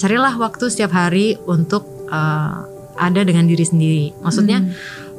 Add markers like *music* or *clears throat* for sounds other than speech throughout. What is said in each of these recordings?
carilah waktu setiap hari untuk uh, ada dengan diri sendiri. Maksudnya,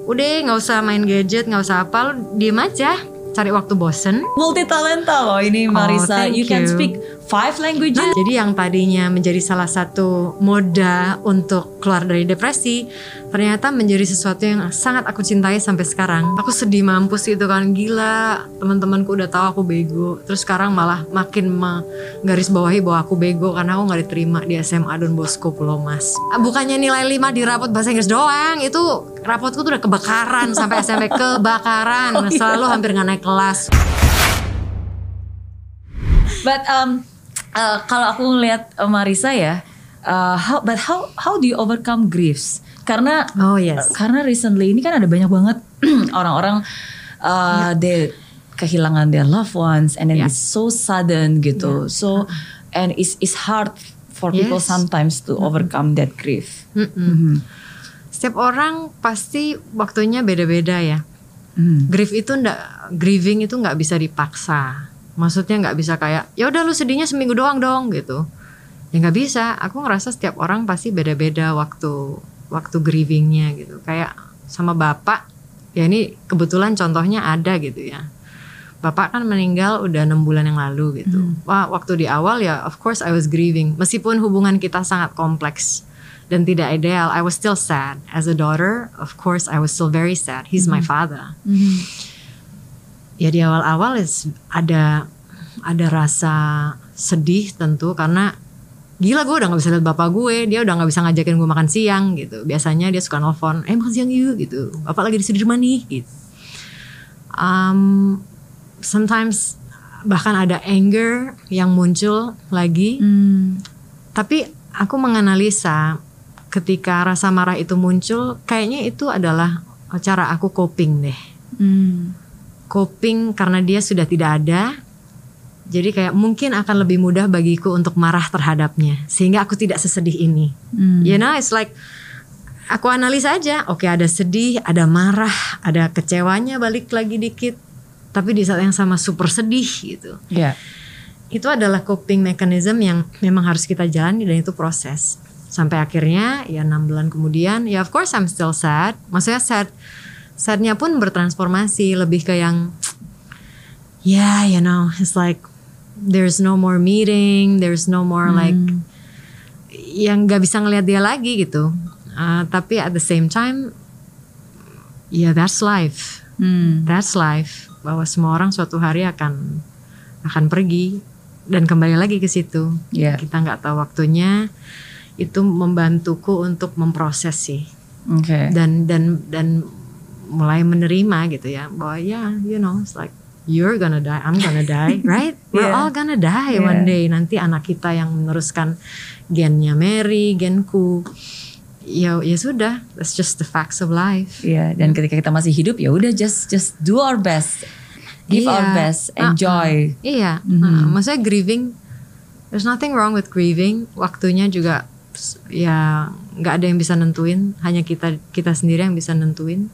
udah nggak usah main gadget, nggak usah apa, lu diem aja, cari waktu bosen. Multi talenta loh ini Marisa. thank you can you. speak five languages. Nah, jadi yang tadinya menjadi salah satu moda untuk keluar dari depresi, ternyata menjadi sesuatu yang sangat aku cintai sampai sekarang. Aku sedih mampus gitu kan, gila teman-temanku udah tahu aku bego. Terus sekarang malah makin menggaris bawahi bahwa aku bego karena aku nggak diterima di SMA Don Bosco Pulau Mas. Ah, Bukannya nilai 5 di rapot bahasa Inggris doang, itu rapotku tuh udah kebakaran *laughs* sampai SMP kebakaran. Selalu hampir nggak naik kelas. But um, uh, kalau aku ngelihat uh, Marisa ya, uh, how, but how how do you overcome griefs? Karena Oh yes. karena recently ini kan ada banyak banget *clears throat* orang-orang uh, they kehilangan their loved ones and then Yeah. it's so sudden gitu. So and it's it's hard for people Yes. sometimes to overcome that grief. Mm-mm. Setiap orang pasti waktunya beda-beda ya. Hmm. Grief itu ndak grieving itu nggak bisa dipaksa. Maksudnya nggak bisa kayak ya udah lu sedihnya seminggu doang dong gitu. Ya nggak bisa. Aku ngerasa setiap orang pasti beda-beda waktu waktu grievingnya gitu. Kayak sama bapak ya ini kebetulan contohnya ada gitu ya. Bapak kan meninggal udah enam bulan yang lalu gitu. Wah waktu di awal ya of course I was grieving. Meskipun hubungan kita sangat kompleks dan tidak ideal, I was still sad. As a daughter, of course I was still very sad. He's my father. Ya di awal-awal ada ada rasa sedih tentu karena gila gue udah nggak bisa lihat bapak gue, dia udah nggak bisa ngajakin gue makan siang gitu. Biasanya dia suka nelfon, eh makan siang yuk gitu. Bapak lagi di Sudirman nih gitu. Um, sometimes bahkan ada anger yang muncul lagi Hmm. tapi aku menganalisa ketika rasa marah itu muncul kayaknya itu adalah cara aku coping deh Hmm. Coping karena dia sudah tidak ada. Jadi kayak mungkin akan lebih mudah bagiku untuk marah terhadapnya sehingga aku tidak sesedih ini. Hmm. you know it's like aku analisa aja. Oke ada sedih ada marah ada kecewanya balik lagi dikit. Tapi di saat yang sama super sedih gitu. Ya. itu adalah coping mechanism yang memang harus kita jalani dan itu proses. Sampai akhirnya ya enam bulan kemudian ya of course I'm still sad. Maksudnya sad sadnya pun bertransformasi lebih ke yang ya you know it's like there's no more meeting there's no more like yang nggak bisa ngelihat dia lagi gitu Uh, tapi at the same time ya that's life Hmm. That's life. Bahwa semua orang suatu hari akan akan pergi dan kembali lagi ke situ. Ya. Kita nggak tahu waktunya. Itu membantuku untuk memproses sih Oke. dan dan dan mulai menerima gitu ya bahwa ya you know it's like you're gonna die, I'm gonna die, *laughs* right? We're Yeah. all gonna die Yeah. one day. Nanti anak kita yang meneruskan gennya Mary, genku. Ya ya sudah, that's just the facts of life. Iya, dan ketika kita masih hidup ya udah just just do our best. Give Iya. our best, enjoy. Iya, Mhm. uh, maksudnya grieving, there's nothing wrong with grieving. Waktunya juga ya nggak ada yang bisa nentuin, hanya kita kita sendiri yang bisa nentuin.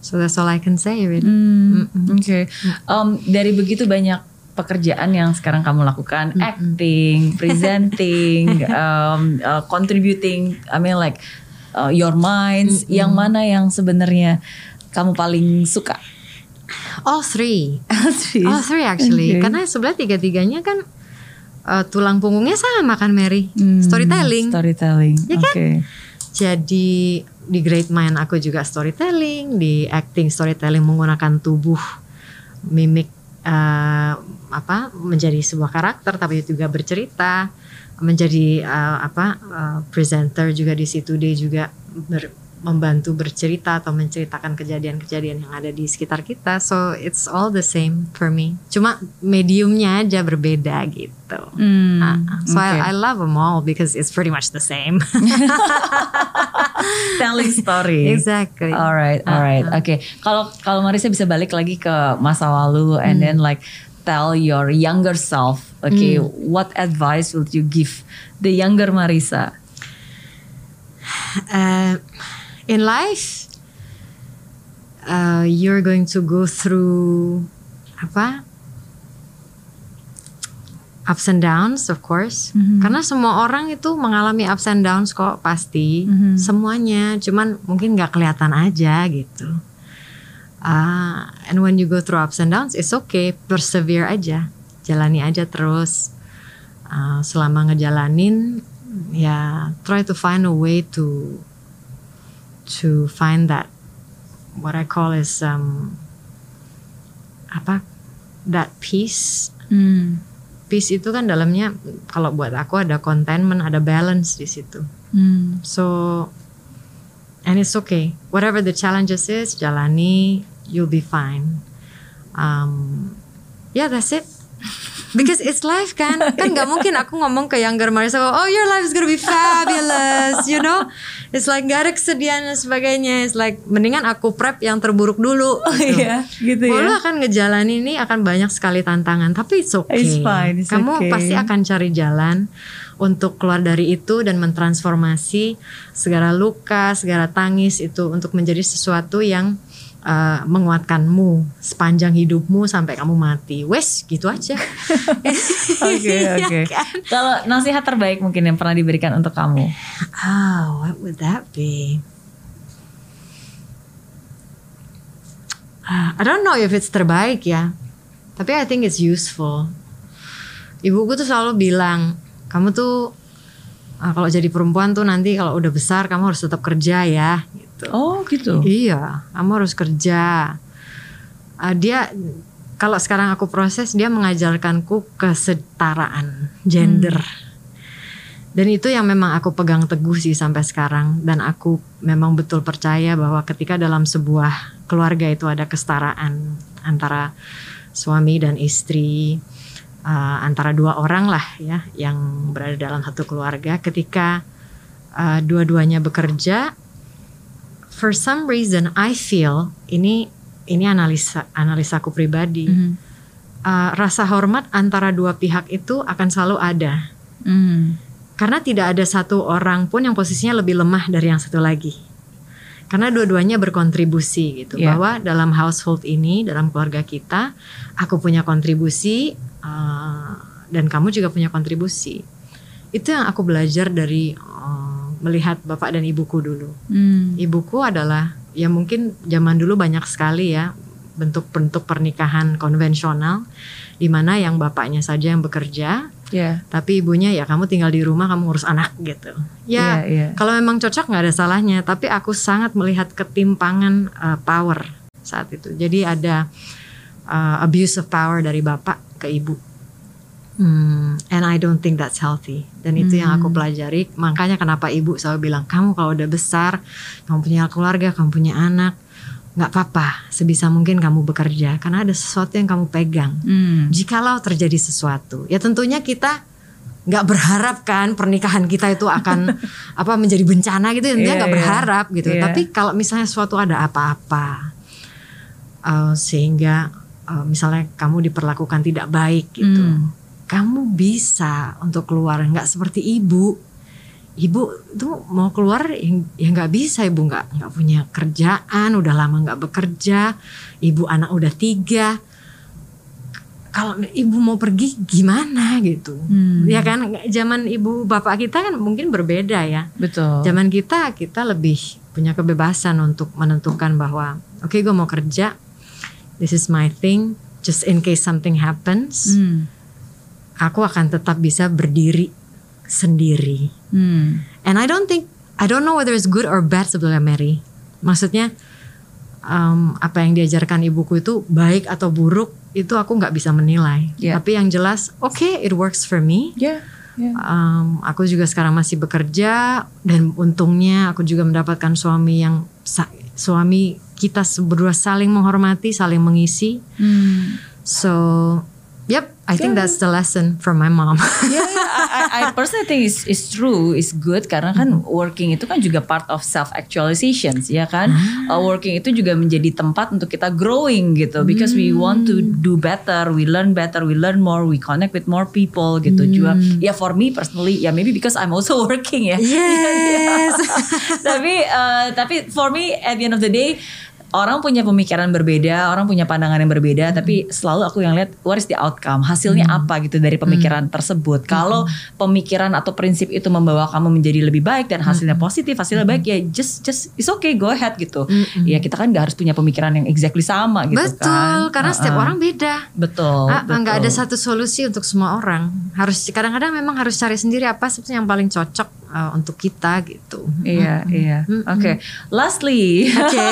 So that's all I can say really. Hmm, Oke. Um, dari begitu banyak pekerjaan yang sekarang kamu lakukan, acting, *laughs* presenting, um, uh, contributing, I mean like uh, your minds, yang mana yang sebenarnya kamu paling suka? All three, *laughs* all three actually, Okay. karena sebenarnya tiga tiganya kan uh, tulang punggungnya sama kan Mary, Hmm, storytelling. Storytelling. Ya Oke. kan? Jadi di Great Mind aku juga storytelling, di acting storytelling menggunakan tubuh, mimik eh, apa menjadi sebuah karakter tapi juga bercerita, menjadi eh, apa eh, presenter juga di situ dia juga ber- membantu bercerita atau menceritakan kejadian-kejadian yang ada di sekitar kita. So it's all the same for me. Cuma mediumnya aja berbeda gitu. Hmm, Uh, so oke. I, I love them all because it's pretty much the same. *laughs* telling story. exactly. Alright, alright. Oke. Kalau kalau Marisa bisa balik lagi ke masa lalu and then like tell your younger self, okay, what advice would you give the younger Marisa? Uh, in life, uh, you're going to go through apa? ups and downs of course. Karena semua orang itu mengalami ups and downs kok pasti. Semuanya. Cuman mungkin nggak kelihatan aja gitu. Ah, and when you go through ups and downs it's okay. Persevere aja. Jalani aja terus. Ah, selama ngejalanin ya try to find a way to to find that what I call is um, apa that peace. Hmm. peace itu kan dalamnya kalau buat aku ada contentment ada balance di situ. Hmm. so and it's okay. Whatever the challenges is jalani you'll be fine. Um, yeah that's it because it's life kan *laughs* kan nggak mungkin aku ngomong ke younger Marisa oh your life is gonna be fabulous you know it's like gak ada kesedihan dan sebagainya it's like mendingan aku prep yang terburuk dulu Oh gitu. iya, gitu lu ya. akan ngejalanin ini akan banyak sekali tantangan, tapi it's okay. It's fine, it's Kamu okay. pasti akan cari jalan untuk keluar dari itu dan mentransformasi segala luka, segala tangis itu untuk menjadi sesuatu yang uh, menguatkanmu sepanjang hidupmu sampai kamu mati. Wes, gitu aja. *laughs* Oke Iya *laughs* oke. kan? Kalau nasihat terbaik mungkin yang pernah diberikan untuk kamu. Oh, what would that be? Ah, I don't know if it's terbaik ya. Tapi I think it's useful. Ibuku tuh selalu bilang, kamu tuh ah, kalau jadi perempuan tuh nanti kalau udah besar kamu harus tetap kerja ya. Gitu. Oh gitu. Iya, kamu harus kerja. Ah, dia kalau sekarang aku proses dia mengajarkanku kesetaraan gender. Dan itu yang memang aku pegang teguh sih sampai sekarang dan aku memang betul percaya bahwa ketika dalam sebuah keluarga itu ada kesetaraan antara suami dan istri uh, antara dua orang lah ya yang berada dalam satu keluarga ketika uh, dua-duanya bekerja for some reason I feel ini ini analisa analisaku pribadi Mhm. uh, rasa hormat antara dua pihak itu akan selalu ada Hmm. karena tidak ada satu orang pun yang posisinya lebih lemah dari yang satu lagi karena dua-duanya berkontribusi gitu Iya. bahwa dalam household ini dalam keluarga kita aku punya kontribusi uh, dan kamu juga punya kontribusi itu yang aku belajar dari uh, melihat bapak dan ibuku dulu Hmm. ibuku adalah ya mungkin zaman dulu banyak sekali ya bentuk-bentuk pernikahan konvensional di mana yang bapaknya saja yang bekerja Ya. tapi ibunya ya kamu tinggal di rumah kamu ngurus anak gitu ya iya. kalau memang cocok nggak ada salahnya tapi aku sangat melihat ketimpangan uh, power saat itu jadi ada uh, abuse of power dari bapak ke ibu Hmm, and I don't think that's healthy. Dan itu yang aku pelajari. Makanya kenapa ibu selalu bilang, kamu kalau udah besar, kamu punya keluarga, kamu punya anak, nggak apa-apa. Sebisa mungkin kamu bekerja, karena ada sesuatu yang kamu pegang. Hmm. Jikalau terjadi sesuatu, ya tentunya kita nggak berharap kan pernikahan kita itu akan *laughs* apa menjadi bencana gitu. Tentunya nggak iya. berharap gitu. Iya. Tapi kalau misalnya suatu ada apa-apa, uh, sehingga uh, misalnya kamu diperlakukan tidak baik gitu Hmm. Kamu bisa untuk keluar nggak seperti ibu. Ibu tuh mau keluar ya ya nggak bisa. Ibu nggak nggak punya kerjaan udah lama nggak bekerja. Ibu anak udah tiga. Kalau ibu mau pergi gimana gitu? Hmm. ya kan zaman ibu bapak kita kan mungkin berbeda ya. Betul. zaman kita kita lebih punya kebebasan untuk menentukan bahwa oke gue mau kerja. This is my thing. Just in case something happens. Hmm. Aku akan tetap bisa berdiri sendiri. Hmm. And I don't think I don't know whether it's good or bad sebetulnya Mary. Maksudnya um, apa yang diajarkan ibuku itu baik atau buruk itu aku nggak bisa menilai. Yeah. Tapi yang jelas, oke, it works for me. Ya. ya. Um, aku juga sekarang masih bekerja dan untungnya aku juga mendapatkan suami yang suami kita berdua saling menghormati, saling mengisi. Hmm. So, yep, I think that's the lesson from my mom. *laughs* Ya, I, I, I personally think it's, it's true, it's good karena kan working itu kan juga part of self actualization, ya kan? Uh, working itu juga menjadi tempat untuk kita growing gitu, because we want to do better, we learn better, we learn more, we connect with more people gitu. Juga, ya for me personally, ya maybe because I'm also *laughs* working ya. yes. *laughs* tapi uh, tapi for me at the end of the day orang punya pemikiran berbeda, orang punya pandangan yang berbeda, tapi selalu aku yang lihat what is the outcome, hasilnya apa gitu dari pemikiran tersebut. Kalau pemikiran atau prinsip itu membawa kamu menjadi lebih baik dan hasilnya positif, hasilnya baik ya just just it's okay go ahead gitu. Ya kita kan nggak harus punya pemikiran yang exactly sama gitu Betul, kan. karena setiap Uh-uh. orang beda. betul. Ah, betul. nggak ada satu solusi untuk semua orang. Harus kadang-kadang memang harus cari sendiri apa sebetulnya yang paling cocok uh, untuk kita gitu. Iya, iya. Oke. Lastly. Oke.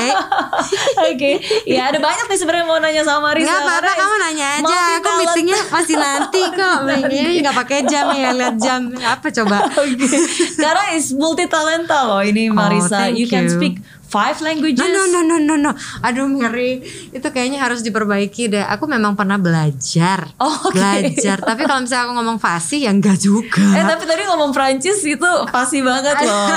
*laughs* Oke. Ya ada banyak nih sebenarnya mau nanya sama Marisa. Nggak apa-apa karena kamu nanya aja. Aku multi-talent. meetingnya masih nanti *laughs* kok. Ini nggak pakai jam ya lihat jam. Apa coba? Oke. Karena is multi talenta loh ini Marisa. thank you can you. speak five languages. No, no, no, no, no, no. Aduh, ngeri. Itu kayaknya harus diperbaiki deh. Aku memang pernah belajar. Oh, oke. Belajar. Tapi kalau misalnya aku ngomong fasih, ya enggak juga. Eh tapi tadi ngomong Prancis itu pasti banget loh.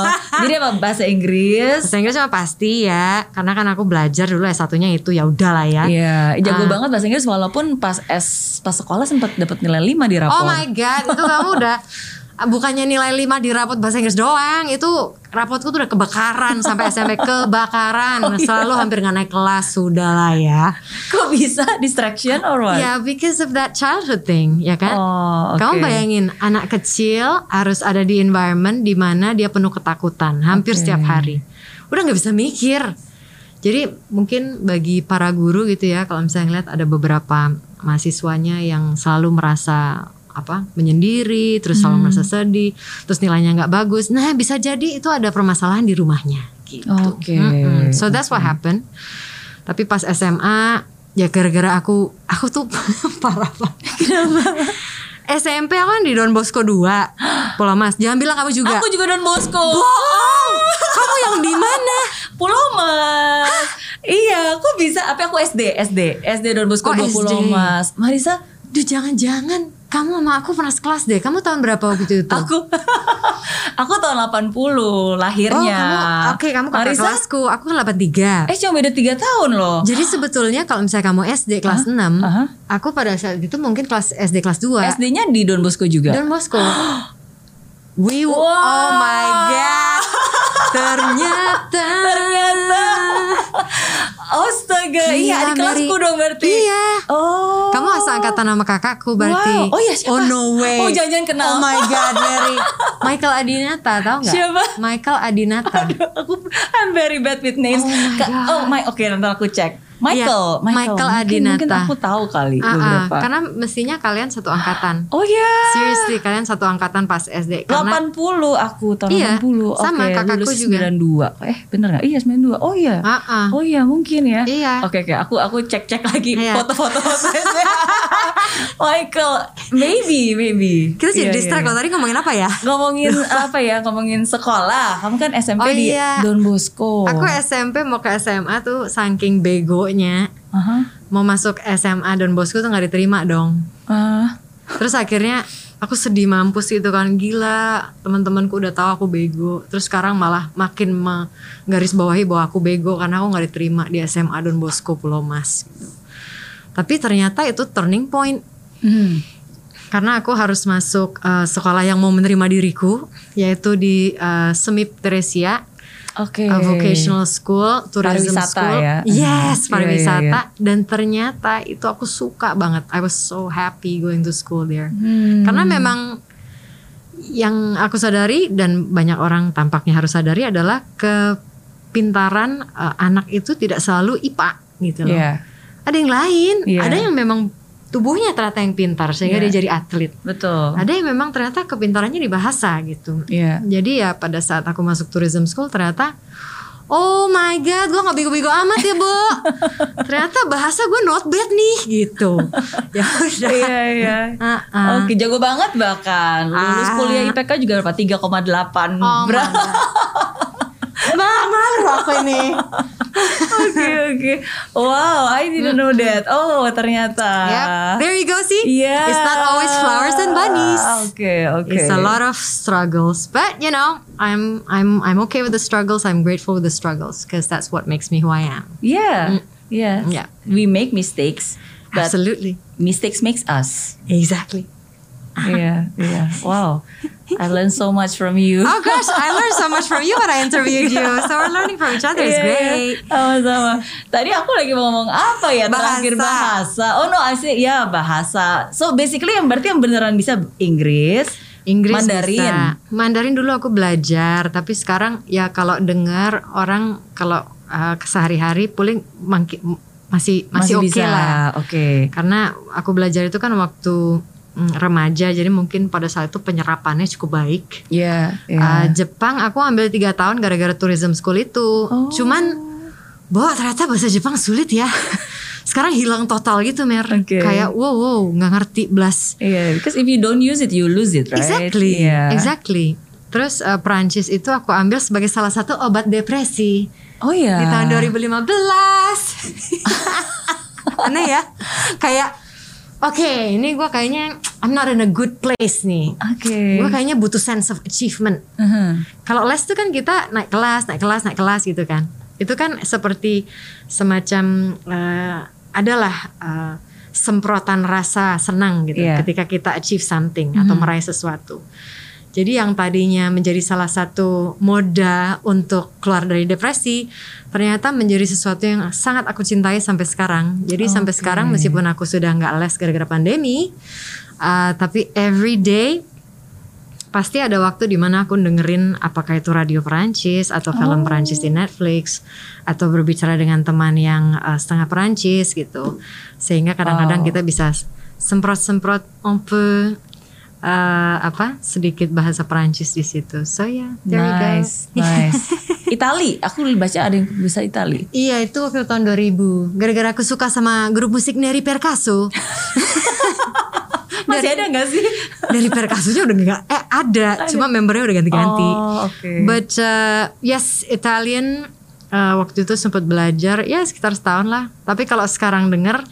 *laughs* Jadi apa bahasa Inggris? Bahasa Inggris cuma pasti ya. Karena kan aku belajar dulu S1-nya itu ya udahlah ya. Iya, jago Ah. banget bahasa Inggris walaupun pas S pas sekolah sempat dapat nilai 5 di rapor. Oh my god, itu kamu udah *laughs* bukannya nilai 5 di rapot bahasa Inggris doang, itu rapotku tuh udah kebakaran sampai SMP kebakaran. Oh, iya. Selalu hampir nggak naik kelas, sudah lah ya. Kok bisa distraction or what? Ya, because of that childhood thing, ya kan? Oh, oke. Kamu bayangin anak kecil harus ada di environment di mana dia penuh ketakutan hampir Oke. setiap hari. Udah nggak bisa mikir. Jadi mungkin bagi para guru gitu ya, kalau misalnya ngeliat ada beberapa mahasiswanya yang selalu merasa apa menyendiri, terus Hmm. selalu merasa sedih, terus nilainya nggak bagus. Nah bisa jadi itu ada permasalahan di rumahnya. Gitu. Oke. Mm-mm. So that's what happened. Tapi pas SMA ya gara-gara aku aku tuh *laughs* parah banget. SMP aku kan di Don Bosco 2 Pulau Mas. Jangan bilang kamu juga. Aku juga Don Bosco. Bohong. Kamu yang di mana? Pulau Mas. Iya, aku bisa. Apa aku SD, SD, SD Don Bosco Oh, 2 Pulau. Mas. Marisa, Duh jangan-jangan kamu sama aku pernah sekelas deh. Kamu tahun berapa waktu itu? aku *laughs* aku tahun 80 lahirnya. Oh kamu Oke kamu kakak Marisa, kelasku Aku kan 83 eh cuma beda 3 tahun loh. Jadi sebetulnya kalau misalnya kamu SD kelas 6 Aha. Aku pada saat itu mungkin kelas SD kelas 2 SD-nya di Don Bosco juga. Don Bosco *gasps* We Wow. Oh my god *laughs* Ternyata Ternyata. Astaga, iya adik kelasku Mary. dong berarti. Iya Oh. Kamu asal angkatan nama kakakku berarti. Wow. Oh iya, siapa? Oh no way. Oh, jangan-jangan kenal. Oh my god, Mary. *laughs* Michael Adinata, tahu nggak? Siapa? Michael Adinata. aku I'm very bad with names. Oh my Ka- God. oh my, oke nanti aku cek. Michael, Iya, Michael Mungkin- Adinata. Mungkin, aku tahu kali ah, beberapa. karena mestinya kalian satu angkatan. oh ya. Seriously, kalian satu angkatan pas SD. Karena 80 aku tahun Iya, 80. sama Oke, kakakku lulus juga. 92. Eh, bener gak? Iya, 92. Oh iya. Ah, ah. Oh iya, mungkin ya. Iya. Oke, oke. Aku aku cek-cek lagi Iya. foto-foto *laughs* Michael, maybe, maybe. kita jadi Iya, distract iya, loh. Tadi ngomongin apa ya? Ngomongin *laughs* apa ya? Ngomongin sekolah. Kamu kan SMP Oh, di iya. Don Bosco. Aku SMP mau ke SMA tuh saking begonya. Aha. Mau masuk SMA Don Bosco tuh nggak diterima dong. Ah. Terus akhirnya aku sedih mampus gitu kan gila teman-temanku udah tahu aku bego terus sekarang malah makin menggaris bawahi bahwa aku bego karena aku nggak diterima di SMA Don Bosco Pulau Mas gitu. tapi ternyata itu turning point Hmm. karena aku harus masuk eh, sekolah yang mau menerima diriku yaitu di eh, Semip Teresia Oke. a vocational school, tourism Pariwisata school. ya. Yes, Iya, pariwisata. iya, Dan ternyata itu aku suka banget. I was so happy going to school there. Hmm. Karena memang yang aku sadari dan banyak orang tampaknya harus sadari adalah kepintaran eh, anak itu tidak selalu IPA gitu loh. Iya, Ada yang lain, Iya. ada yang memang tubuhnya ternyata yang pintar sehingga Iya. dia jadi atlet. betul. Ada yang memang ternyata kepintarannya di bahasa gitu. Iya. Jadi ya pada saat aku masuk tourism school ternyata Oh my god, gue gak bego-bego amat ya, Bu. *laughs* ternyata bahasa gue not bad nih gitu. *laughs* ya udah. Iya, iya. Ah, ah. Oke, jago banget bahkan. Lulus Ah. kuliah IPK juga berapa? 3,8. Oh? *laughs* Bah, malu aku ini. Oke, oke. Wow, I didn't know that. Oh, ternyata. Yep. There you go see. Iya. It's not always flowers and bunnies. Oke, oke. It's a lot of struggles, but you know, I'm I'm I'm okay with the struggles. I'm grateful with the struggles because that's what makes me who I am. Yeah. Yeah. Yeah. We make mistakes, but Absolutely. mistakes makes us. Exactly. Iya, iya. Wow. *laughs* I learned so much from you. Oh gosh, I learned so much from you when I interviewed you. So we're learning from each other. It's iya. great. Sama-sama. Tadi aku lagi mau ngomong apa ya terakhir Bahasa. bahasa. Oh no, I see ya bahasa. So basically yang berarti yang beneran bisa Inggris, Inggris Mandarin. bisa. Mandarin dulu aku belajar, tapi sekarang ya kalau dengar orang kalau uh, sehari-hari paling mangki- masih masih, oke bisa. lah. Oke. Karena aku belajar itu kan waktu remaja, jadi mungkin pada saat itu penyerapannya cukup baik. Iya. iya. Uh, Jepang aku ambil tiga tahun gara-gara tourism school itu. Oh. Cuman, bahwa ternyata bahasa Jepang sulit ya. *laughs* Sekarang hilang total gitu Mer. Oke. Kayak wow wow nggak ngerti belas. Iya, because if you don't use it, you lose it, right? Exactly, Iya. exactly. Terus uh, Prancis itu aku ambil sebagai salah satu obat depresi Oh iya. di tahun 2015. *laughs* Aneh ya, kayak oke ini gue kayaknya I'm not in a good place nih. Oke. Gue kayaknya butuh sense of achievement. Uh-huh. Kalau les itu kan kita naik kelas, naik kelas, naik kelas gitu kan. Itu kan seperti semacam eh, adalah eh, semprotan rasa senang gitu Iya. ketika kita achieve something atau meraih sesuatu. Jadi yang tadinya menjadi salah satu moda untuk keluar dari depresi, ternyata menjadi sesuatu yang sangat aku cintai sampai sekarang. Jadi sampai sekarang meskipun aku sudah nggak les gara-gara pandemi, eh, tapi every day pasti ada waktu di mana aku dengerin apakah itu radio Perancis atau film Perancis di Netflix atau berbicara dengan teman yang uh, setengah Perancis gitu sehingga kadang-kadang Wow. kita bisa semprot-semprot un peu uh, apa sedikit bahasa Perancis di situ so yeah there Nice, you go nice. *laughs* Itali, aku baca ada yang bisa Itali. Iya itu waktu tahun 2000 Gara-gara aku suka sama grup musik Neri Perkaso *laughs* Masih ada nggak sih? Neri Perkasonya udah gak Eh ada Cuma membernya udah ganti-ganti Oh, oke. But uh, yes, Italian uh, waktu itu sempat belajar ya sekitar setahun lah. Tapi kalau sekarang denger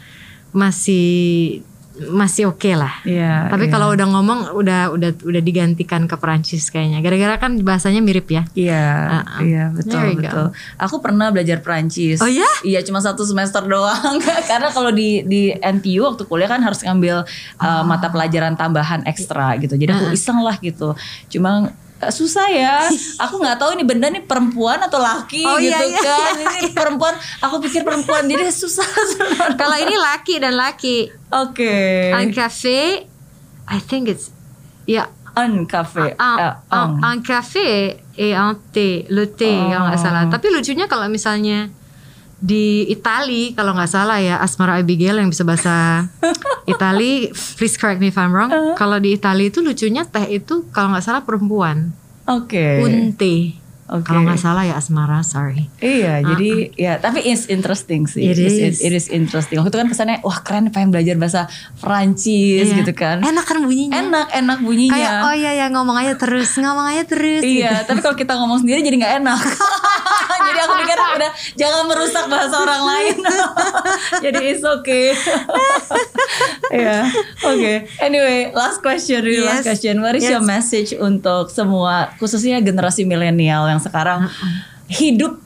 masih masih oke lah. Iya. Tapi iya. kalau udah ngomong udah udah udah digantikan ke Perancis kayaknya. Gara-gara kan bahasanya mirip ya. Iya, Uh-uh. iya betul go. betul. Aku pernah belajar Prancis. Oh ya? Iya, cuma satu semester doang. *laughs* Karena kalau di di NTU waktu kuliah kan harus ngambil uh, Oh. mata pelajaran tambahan ekstra gitu. Jadi aku iseng lah gitu. Cuma uh, susah ya. Aku nggak tahu ini benda nih perempuan atau laki Oh, gitu iya, iya, kan. Ini perempuan. Aku pikir perempuan jadi *laughs* susah. Kalau ini laki dan laki. Oke. Un café, I think it's ya Un cafe. un, Eh, un, ong. un café et un thé, le thé kalau nggak Oh. salah. Tapi lucunya kalau misalnya di Itali kalau nggak salah ya Asmara Abigail yang bisa bahasa *laughs* Itali, please correct me if I'm wrong. Uh-huh. Kalau di Itali itu lucunya teh itu kalau nggak salah perempuan, Oke. unte. Oke. Kalau nggak salah ya Asmara, sorry. Iya, jadi ya tapi it's interesting sih. It is. It, is interesting. Waktu itu kan kesannya wah keren pengen belajar bahasa Prancis Iya. gitu kan. Enak kan bunyinya? Enak, enak bunyinya. Kayak oh iya ya ngomong aja terus, ngomong aja terus. Iya, gitu. tapi kalau kita ngomong sendiri jadi nggak enak. *laughs* jadi aku pikir udah jangan merusak bahasa orang lain. *laughs* jadi it's okay. *laughs* Iya, oke. Anyway, last question, really last Yes. question. What is your Yes. message untuk semua khususnya generasi milenial yang sekarang hidup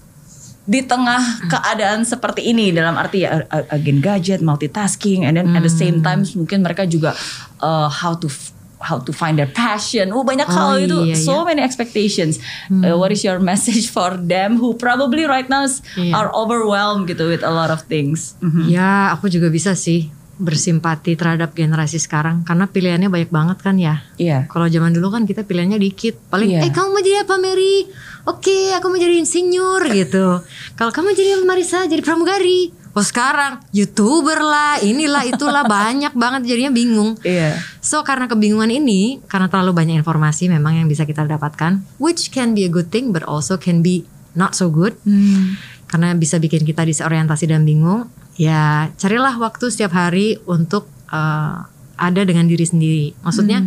di tengah keadaan seperti ini dalam arti ya a- again gadget, multitasking, and then at the same Hmm. time mungkin mereka juga uh, how to how to find their passion. Oh banyak Oh, hal itu, iya, so many expectations. Uh, what is your message for them who probably right now Iya. are overwhelmed gitu with a lot of things? Mhm. Ya, aku juga bisa sih bersimpati terhadap generasi sekarang karena pilihannya banyak banget kan ya. Iya. Kalau zaman dulu kan kita pilihannya dikit. Paling, Iya. eh kamu mau jadi apa Mary? Oke, aku mau jadi insinyur gitu. Kalau kamu jadi Marisa? Jadi pramugari. Oh sekarang youtuber lah, inilah itulah banyak banget jadinya bingung. Iya. So karena kebingungan ini, karena terlalu banyak informasi memang yang bisa kita dapatkan, which can be a good thing but also can be not so good Hmm. karena bisa bikin kita disorientasi dan bingung ya carilah waktu setiap hari untuk eh, ada dengan diri sendiri. Maksudnya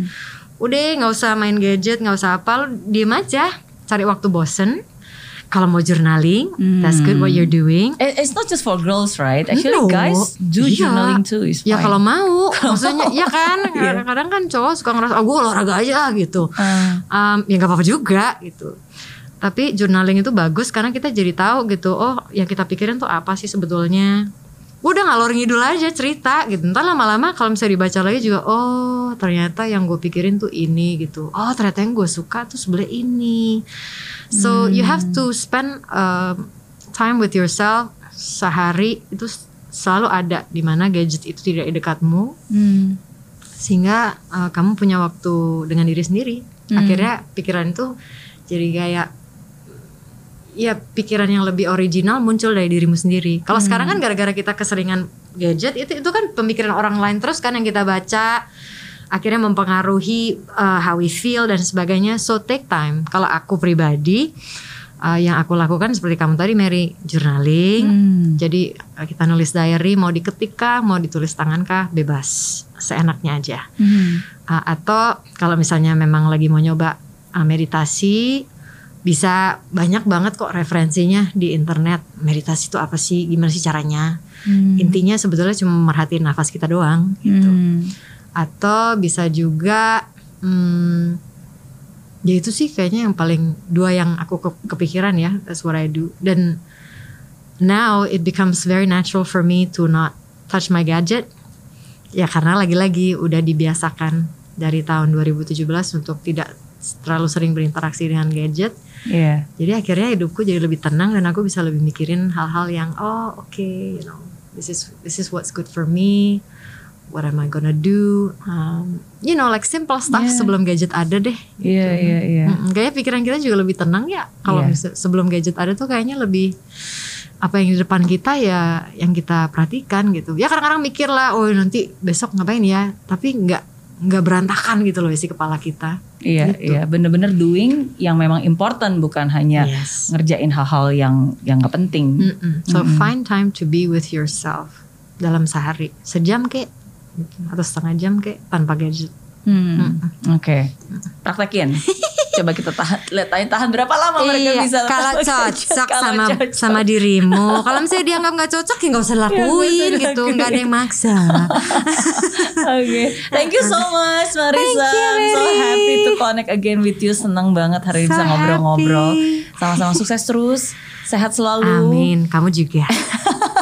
udah nggak usah main gadget nggak usah apa lu diem aja. Cari waktu bosen. Kalau mau journaling that's good what you're doing. It- It's not just for girls, right? Actually, No. guys do Iya. journaling too. Is ya kalau mau. *laughs* Maksudnya ya kan? *laughs* Kadang-kadang kan cowok suka ngerasa oh gue olahraga aja gitu. Ah. um, ya nggak apa-apa juga gitu. Tapi journaling itu bagus karena kita jadi tahu gitu oh yang kita pikirin tuh apa sih sebetulnya udah ngalor ngidul aja cerita gitu. Ntar lama-lama kalau misalnya dibaca lagi juga oh ternyata yang gue pikirin tuh ini gitu. Oh ternyata yang gue suka tuh sebelah ini. So you have to spend uh, time with yourself sehari itu selalu ada di mana gadget itu tidak di dekatmu. Hmm. sehingga uh, kamu punya waktu dengan diri sendiri. Hmm. akhirnya pikiran itu jadi kayak ya pikiran yang lebih original muncul dari dirimu sendiri kalau sekarang kan gara-gara kita keseringan gadget itu itu kan pemikiran orang lain terus kan yang kita baca akhirnya mempengaruhi uh, how we feel dan sebagainya so take time kalau aku pribadi uh, yang aku lakukan seperti kamu tadi Mary journaling Hmm. jadi uh, kita nulis diary mau diketik kah, mau ditulis tangan kah, bebas, seenaknya aja. Hmm. Uh, atau kalau misalnya memang lagi mau nyoba uh, meditasi, bisa banyak banget kok referensinya di internet. Meditasi itu apa sih, gimana sih caranya? Hmm. Intinya sebetulnya cuma merhatiin nafas kita doang gitu. Hmm. Atau bisa juga hmm, ya itu sih kayaknya yang paling dua yang aku ke- kepikiran ya that's what I do dan now it becomes very natural for me to not touch my gadget ya karena lagi-lagi udah dibiasakan dari tahun 2017 untuk tidak terlalu sering berinteraksi dengan gadget Iya. jadi akhirnya hidupku jadi lebih tenang dan aku bisa lebih mikirin hal-hal yang oh oke you know this is this is what's good for me what am I gonna do um, you know like simple stuff Yeah. sebelum gadget ada deh Iya, iya, iya. Mm-mm, kayaknya pikiran kita juga lebih tenang ya kalau Iya. mis- sebelum gadget ada tuh kayaknya lebih apa yang di depan kita ya yang kita perhatikan gitu ya kadang-kadang mikir lah oh nanti besok ngapain ya tapi nggak nggak berantakan gitu loh isi kepala kita Iya, Gitu. iya, bener-bener doing yang memang important bukan hanya yes ngerjain hal-hal yang yang gak penting. Mm-mm. So find time to be with yourself dalam sehari sejam kek atau setengah jam kek tanpa gadget. Hmm, Oke, praktekin. *laughs* Coba kita tahan, lihat tahan, tahan berapa lama mereka Iya, bisa kalau cocok *laughs* Kalau sama cocok. sama dirimu. Kalau misalnya dianggap nggak cocok ya nggak usah *laughs* lakuin usah gitu, nggak ada yang maksa. *laughs* Oke, thank you so much Marisa. Thank you, I'm so happy to connect again with you. Senang banget hari ini So bisa ngobrol-ngobrol. Sama-sama sukses terus, sehat selalu. Amin, kamu juga.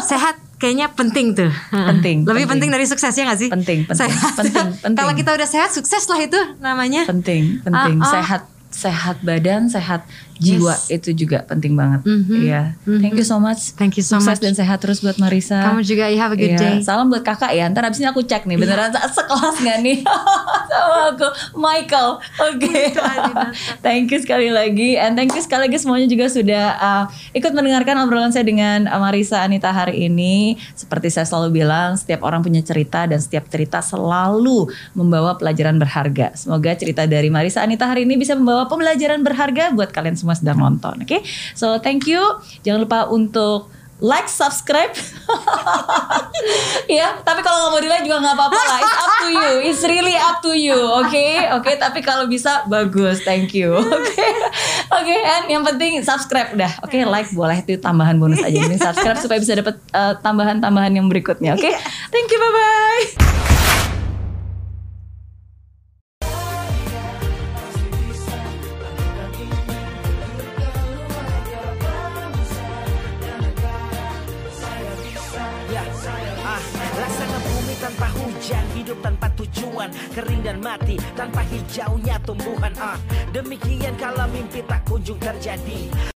Sehat kayaknya penting tuh. Penting, Lebih penting. penting, dari sukses ya nggak sih? Penting, penting, Sehat. penting, penting. Kalau kita udah sehat, sukses lah itu namanya. Penting, penting. Ah, ah. Sehat, sehat badan, sehat jiwa Yes. itu juga penting banget. Mhm, Iya. Thank you so much. Thank you so Sukses much. dan sehat terus buat Marisa. Kamu juga, you have a good Iya, day. Salam buat kakak ya. Ntar abis ini aku cek nih beneran se- sekelas gak nih *laughs* sama aku Michael. Oke. *laughs* thank you sekali lagi and thank you sekali lagi semuanya juga sudah uh, ikut mendengarkan obrolan saya dengan uh, Marisa Anita hari ini. Seperti saya selalu bilang, setiap orang punya cerita dan setiap cerita selalu membawa pelajaran berharga. Semoga cerita dari Marisa Anita hari ini bisa membawa pembelajaran berharga buat kalian semua sedang nonton. Oke, so thank you. Jangan lupa untuk like, subscribe. *laughs* ya, tapi kalau nggak mau di like juga nggak apa-apa lah. It's up to you. It's really up to you. Oke, oke. Tapi kalau bisa bagus. Thank you. Oke, oke. And yang penting subscribe dah. Oke, like boleh itu tambahan bonus aja. Ini subscribe supaya bisa dapat uh, tambahan-tambahan yang berikutnya. Oke, thank you. Bye bye. Hijaunya tumbuhan. Ah, demikian kalau mimpi tak kunjung terjadi.